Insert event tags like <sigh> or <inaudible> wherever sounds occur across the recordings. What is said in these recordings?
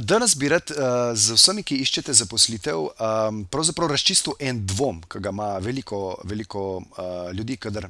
Danes bi rad z vsemi, ki iščete zaposlitev, pravzaprav razčistil en dvom, ki ga ima veliko, veliko ljudi, kadar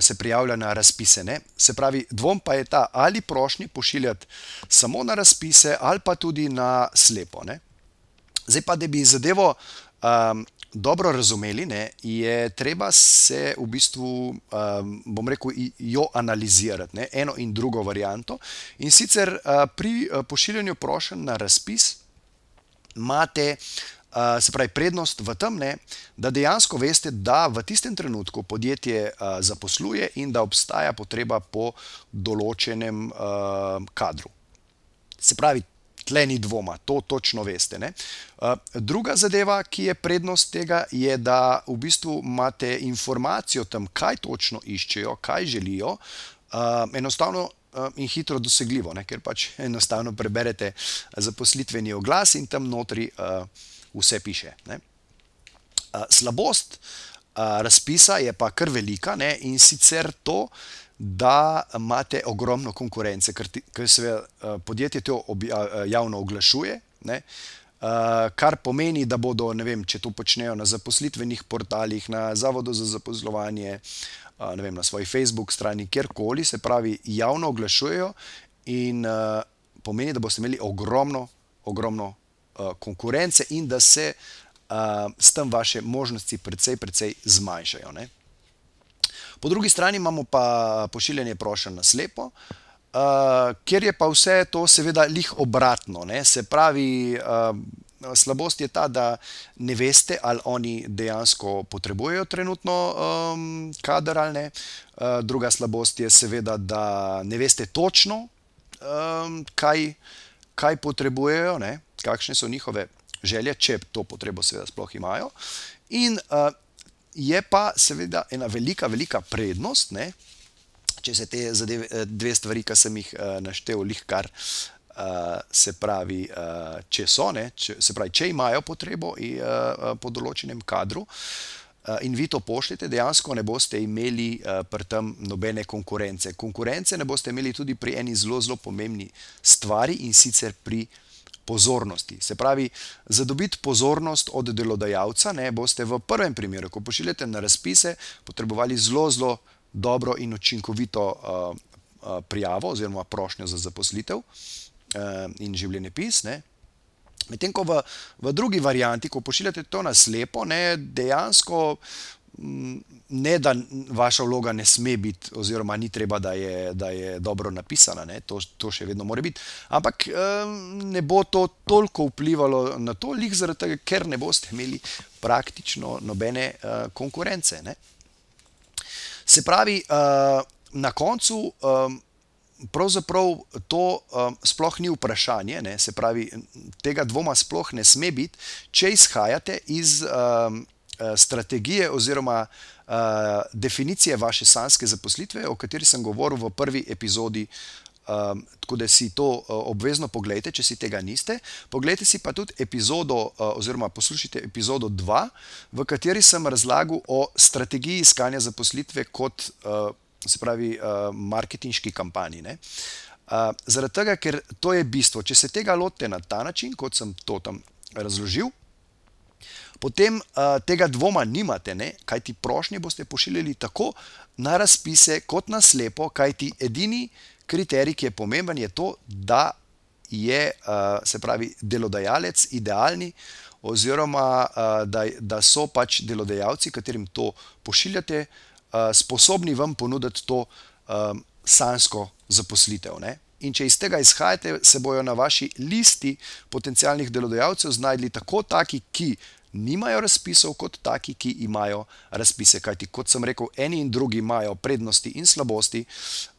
se prijavlja na razpise. Ne? Se pravi, dvom pa je ta, ali prošnje pošiljati samo na razpise, ali pa tudi na slepo. Ne? Zdaj pa, da bi zadevo dobro razumeli, ne, je treba se v bistvu, um, bom rekel, jo analizirati, ne, eno in drugo varianto. In sicer uh, pri uh, pošiljanju prošen na razpis imate. Uh, se pravi, prednost v tem, ne, da dejansko veste, da v tistem trenutku podjetje uh, zaposluje in da obstaja potreba po določenem uh, kadru. Se pravi, tle ni dvoma, to točno veste. Ne? Druga zadeva, ki je prednost tega, je, da v bistvu imate informacijo o tem, kaj točno iščejo, kaj želijo, enostavno in hitro dosegljivo, ne? ker pač <laughs> enostavno preberete zaposlitveni oglas in tam notri vse piše. Ne? Slabost razpisa je pa kar velika ne? in sicer to, da imate ogromno konkurence, ker, ker se uh, podjetje to obja, uh, javno oglašuje. Ne? Uh, kar pomeni, da bodo, vem, če to počnejo na zaposlitvenih portalih, na Zavodu za zaposlovanje, uh, vem, na svoji Facebook strani, kjerkoli, se pravi, javno oglašujejo, in uh, pomeni, da boste imeli ogromno, ogromno uh, konkurence, in da se uh, s tem vaše možnosti precej, precej zmanjšajo. Ne? Po drugi strani imamo pa pošiljanje prošenj na slepo, uh, kjer je pa vse to seveda lih obratno. Ne? Se pravi, uh, slabost je ta, da ne veste, ali oni dejansko potrebujejo trenutno um, kader ali ne. Uh, druga slabost je seveda, da ne veste točno, um, kaj, kaj potrebujejo, ne? kakšne so njihove želje, če to potrebo seveda sploh imajo. In uh, je pa seveda ena velika, velika prednost, ne, če se te zadeve, eh, dve stvari, ki sem jih uh, naštel, lihkar. Uh, se pravi, uh, če so, ne, če, se pravi, če imajo potrebo in, uh, po določenem kadru uh, in vi to pošljete, dejansko ne boste imeli uh, pri tem nobene konkurence. Konkurence ne boste imeli tudi pri eni zelo, zelo pomembni stvari in sicer pri uh, pozornosti. Se pravi, za dobiti pozornost od delodajalca, ne boste v prvem primeru, ko pošiljate na razpise, potrebovali zelo, zelo dobro in učinkovito uh, uh, prijavo oziroma prošnjo za zaposlitev uh, in življenjepis. Medtem ko v, v drugi varianti, ko pošiljate to na slepo, ne, dejansko ne da vaša vloga ne sme biti, oziroma ni treba, da je, da je dobro napisana, to, to še vedno more biti. Ampak ne bo to toliko vplivalo na to, lih zaradi tega, ker ne boste imeli praktično nobene uh, konkurence. Ne? Se pravi, uh, na koncu. Pravzaprav to um, sploh ni vprašanje, ne? se pravi, tega dvoma sploh ne sme biti, če izhajate iz um, Eh, strategije oziroma uh, definicije vaše sanske zaposlitve, o kateri sem govoril v prvi epizodi. Um, tako da si to uh, obvezno pogledajte, če si tega niste. Poglejte si pa tudi epizodo, uh, oziroma poslušajte epizodo 2, v kateri sem razlagal o strategiji iskanja zaposlitve kot uh, se pravi uh, marketinški kampanji. Uh, zaradi tega, ker to je bistvo. Če se tega lotite na ta način, kot sem to tam razložil, potem uh, tega dvoma nimate, ne? kaj ti prošnje boste pošiljali tako na razpise, kot na slepo, kaj ti edini kriterij, ki je pomemben, je to, da je uh, se pravi delodajalec idealni, oziroma uh, da, da so pač delodajalci, katerim to pošiljate, sposobni vam ponuditi to um, sansko zaposlitev. Ne? In če iz tega izhajate, se bodo na vaši listi potencijalnih delodajalcev znašli tako taki, ki nimajo razpisov, kot taki, ki imajo razpise. Kajti, kot sem rekel, eni in drugi imajo prednosti in slabosti.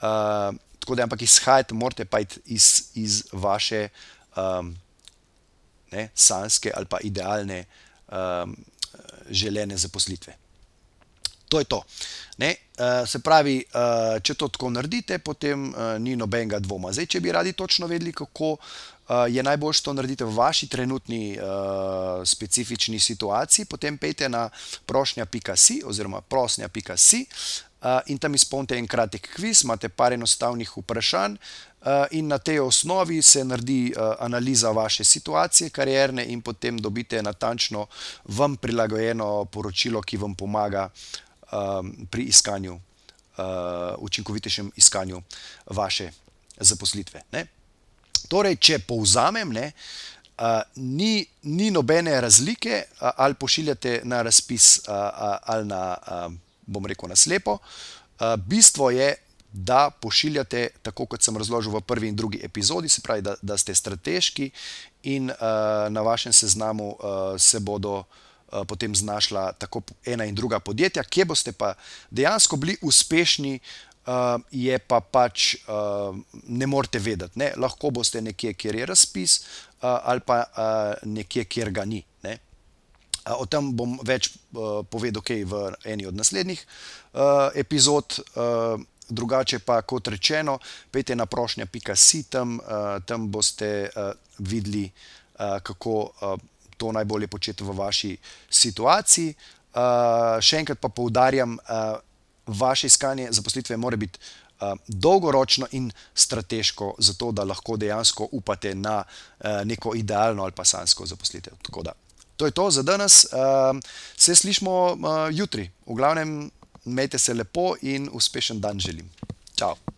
Uh, tako da, ampak izhajate, morate pa iz, iz vaše um, ne, sanske ali pa idealne, um, želene zaposlitve. To je to. Ne, uh, se pravi, uh, če to tako naredite, potem ni nobenega dvoma. Zdaj, če bi radi točno vedeli, kako je najboljše to narediti v vaši trenutni uh, specifični situaciji, potem pejte na prošnja.si oziroma prosnja.si uh, in tam izpolnite en kratek kviz, imate par enostavnih vprašanj. Uh, in na tej osnovi se naredi uh, analiza vaše situacije, karierne, in potem dobite natančno vam prilagojeno poročilo, ki vam pomaga um, pri iskanju, uh, učinkovitejšem iskanju vaše zaposlitve. Ne? Torej, če povzamem, ne, uh, ni, ni nobene razlike, uh, ali pošiljate na razpis uh, uh, ali na, uh, bom rekel, na slepo. Uh, bistvo je, da pošiljate, tako kot sem razložil v prvi in drugi epizodi, se pravi, da, da ste strateški in uh, na vašem seznamu uh, se bodo. Potem znašla tako ena in druga podjetja, kje boste pa dejansko bili uspešni, uh, je pa pač uh, ne morete vedeti. Ne? Lahko boste nekje, kjer je razpis, uh, ali pa uh, nekje, kjer ga ni. Ne? O tem bom več uh, povedal okay, v eni od naslednjih uh, epizod. Uh, drugače pa, kot rečeno, pejte na prošnja.si, tam, uh, tam boste uh, videli, uh, kako. Uh, to najbolje početi v vaši situaciji. Uh, še enkrat pa poudarjam, uh, vaše iskanje zaposlitve mora biti uh, dolgoročno in strateško, zato da lahko dejansko upate na uh, neko idealno ali pa sansko zaposlitev. To je to za danes, uh, se slišmo uh, jutri. V glavnem, imejte se lepo in uspešen dan želim. Ciao.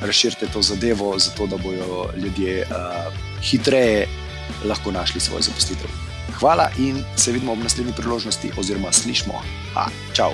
razširite to zadevo, zato da bodo ljudje uh, hitreje lahko našli svojo zaposlitev. Hvala in se vidimo ob naslednji priložnosti, oziroma slišmo. Ha, čau!